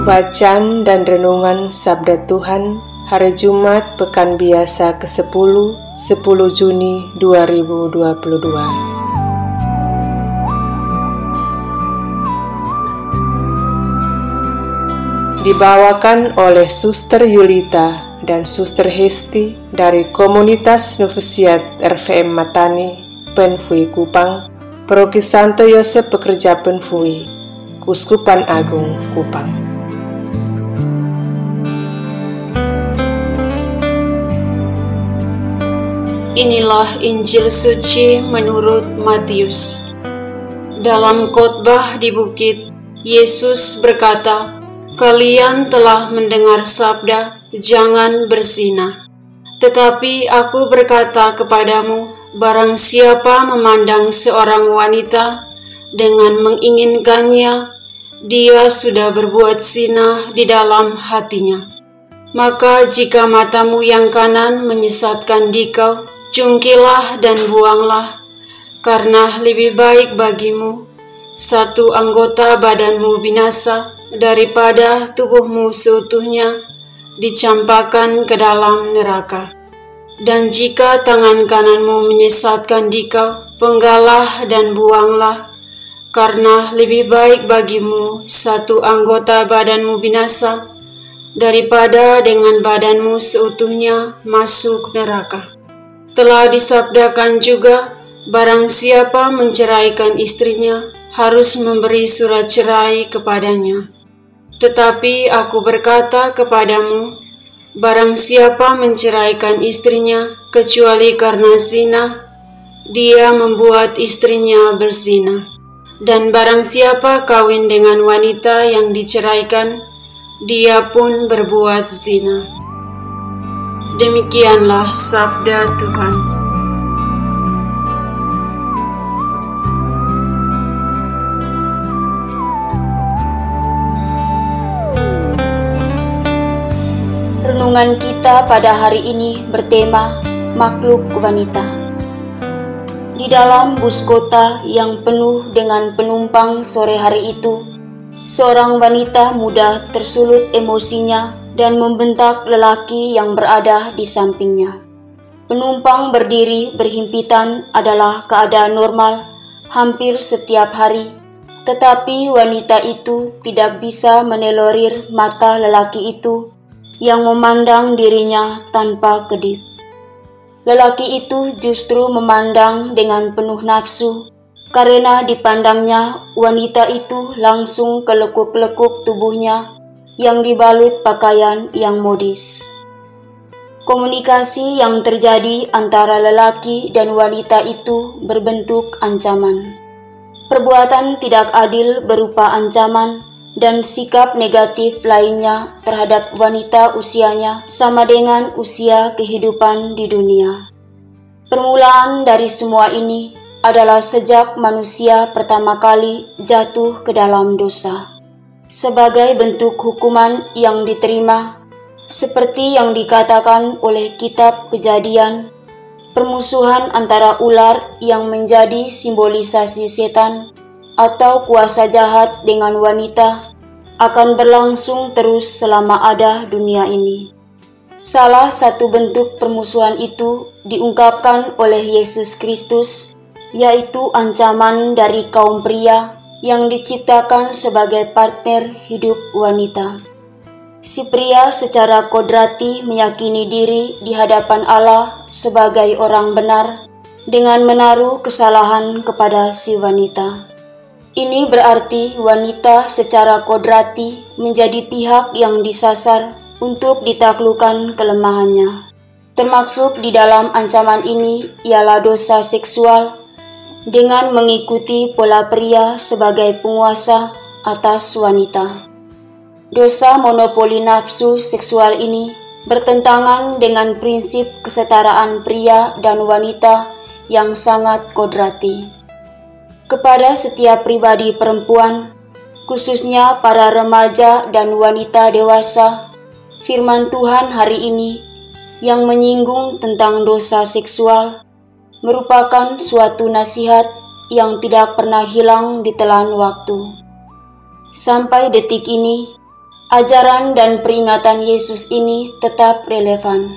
Bacaan dan Renungan Sabda Tuhan Hari Jumat Pekan Biasa ke-10 10 Juni 2022 dibawakan oleh Suster Yulita dan Suster Hesti dari komunitas Novisiat RVM Matani, Penfui Kupang, Paroki Santo Yosef Pekerja Penfui, Kuskupan Agung Kupang. Inilah Injil suci menurut Matius. Dalam khotbah di bukit, Yesus berkata, Kalian telah mendengar sabda, "Jangan berzina." Tetapi aku berkata kepadamu, barang siapa memandang seorang wanita dengan menginginkannya, dia sudah berbuat zina di dalam hatinya. Maka jika matamu yang kanan menyesatkan dikau, cungkilah dan buanglah, karena lebih baik bagimu satu anggota badanmu binasa daripada tubuhmu seutuhnya dicampakkan ke dalam neraka. Dan jika tangan kananmu menyesatkan dikau, penggalah dan buanglah, karena lebih baik bagimu satu anggota badanmu binasa daripada dengan badanmu seutuhnya masuk neraka. Telah disabdakan juga, barang siapa menceraikan istrinya harus memberi surat cerai kepadanya tetapi aku berkata kepadamu, barang siapa menceraikan istrinya kecuali karena zina, dia membuat istrinya berzina. Dan barang siapa kawin dengan wanita yang diceraikan, dia pun berbuat zina. Demikianlah sabda Tuhan. Renungan kita pada hari ini bertema makhluk wanita. Di dalam bus kota yang penuh dengan penumpang sore hari itu, seorang wanita muda tersulut emosinya dan membentak lelaki yang berada di sampingnya. Penumpang berdiri berhimpitan adalah keadaan normal hampir setiap hari, tetapi wanita itu tidak bisa menelorir mata lelaki itu yang memandang dirinya tanpa kedip. Lelaki itu justru memandang dengan penuh nafsu, karena dipandangnya wanita itu langsung kelekuk-lekuk tubuhnya yang dibalut pakaian yang modis. Komunikasi yang terjadi antara lelaki dan wanita itu berbentuk ancaman. Perbuatan tidak adil berupa ancaman dan sikap negatif lainnya terhadap wanita usianya sama dengan usia kehidupan di dunia. Permulaan dari semua ini adalah sejak manusia pertama kali jatuh ke dalam dosa. Sebagai bentuk hukuman yang diterima, seperti yang dikatakan oleh kitab kejadian, permusuhan antara ular yang menjadi simbolisasi setan atau kuasa jahat dengan wanita akan berlangsung terus selama ada dunia ini. Salah satu bentuk permusuhan itu diungkapkan oleh Yesus Kristus, yaitu ancaman dari kaum pria yang diciptakan sebagai partner hidup wanita. Si pria secara kodrati meyakini diri di hadapan Allah sebagai orang benar dengan menaruh kesalahan kepada si wanita. Ini berarti wanita secara kodrati menjadi pihak yang disasar untuk ditaklukkan kelemahannya. Termaksud di dalam ancaman ini ialah dosa seksual dengan mengikuti pola pria sebagai penguasa atas wanita. Dosa monopoli nafsu seksual ini bertentangan dengan prinsip kesetaraan pria dan wanita yang sangat kodrati. Kepada setiap pribadi perempuan, khususnya para remaja dan wanita dewasa, firman Tuhan hari ini yang menyinggung tentang dosa seksual merupakan suatu nasihat yang tidak pernah hilang di telan waktu. Sampai detik ini, ajaran dan peringatan Yesus ini tetap relevan.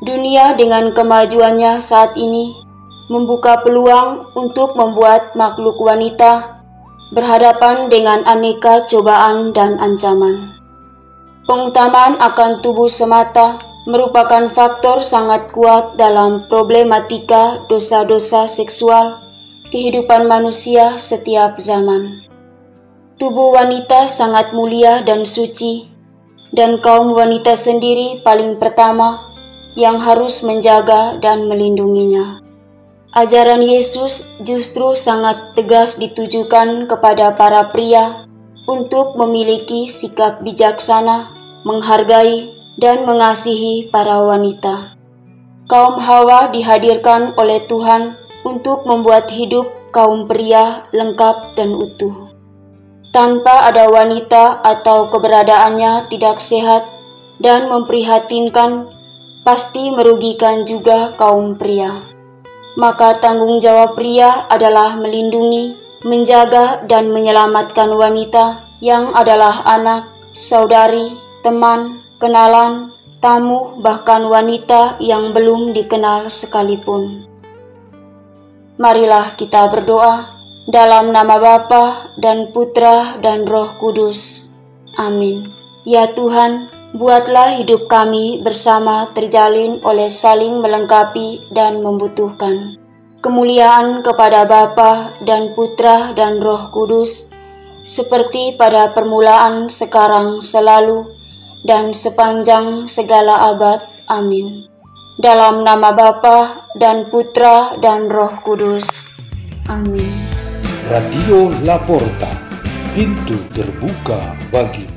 Dunia dengan kemajuannya saat ini membuka peluang untuk membuat makhluk wanita berhadapan dengan aneka cobaan dan ancaman. Pengutamaan akan tubuh semata merupakan faktor sangat kuat dalam problematika dosa-dosa seksual kehidupan manusia setiap zaman. Tubuh wanita sangat mulia dan suci, dan kaum wanita sendiri paling pertama yang harus menjaga dan melindunginya. Ajaran Yesus justru sangat tegas ditujukan kepada para pria untuk memiliki sikap bijaksana, menghargai, dan mengasihi para wanita. Kaum Hawa dihadirkan oleh Tuhan untuk membuat hidup kaum pria lengkap dan utuh tanpa ada wanita atau keberadaannya tidak sehat dan memprihatinkan, pasti merugikan juga kaum pria. Maka tanggung jawab pria adalah melindungi, menjaga, dan menyelamatkan wanita yang adalah anak, saudari, teman, kenalan, tamu, bahkan wanita yang belum dikenal sekalipun. Marilah kita berdoa dalam nama Bapa dan Putra dan Roh Kudus. Amin. Ya Tuhan, buatlah hidup kami bersama terjalin oleh saling melengkapi dan membutuhkan. Kemuliaan kepada Bapa dan Putra dan Roh Kudus, seperti pada permulaan sekarang selalu dan sepanjang segala abad. Amin. Dalam nama Bapa dan Putra dan Roh Kudus. Amin. Radio Laporta, pintu terbuka bagi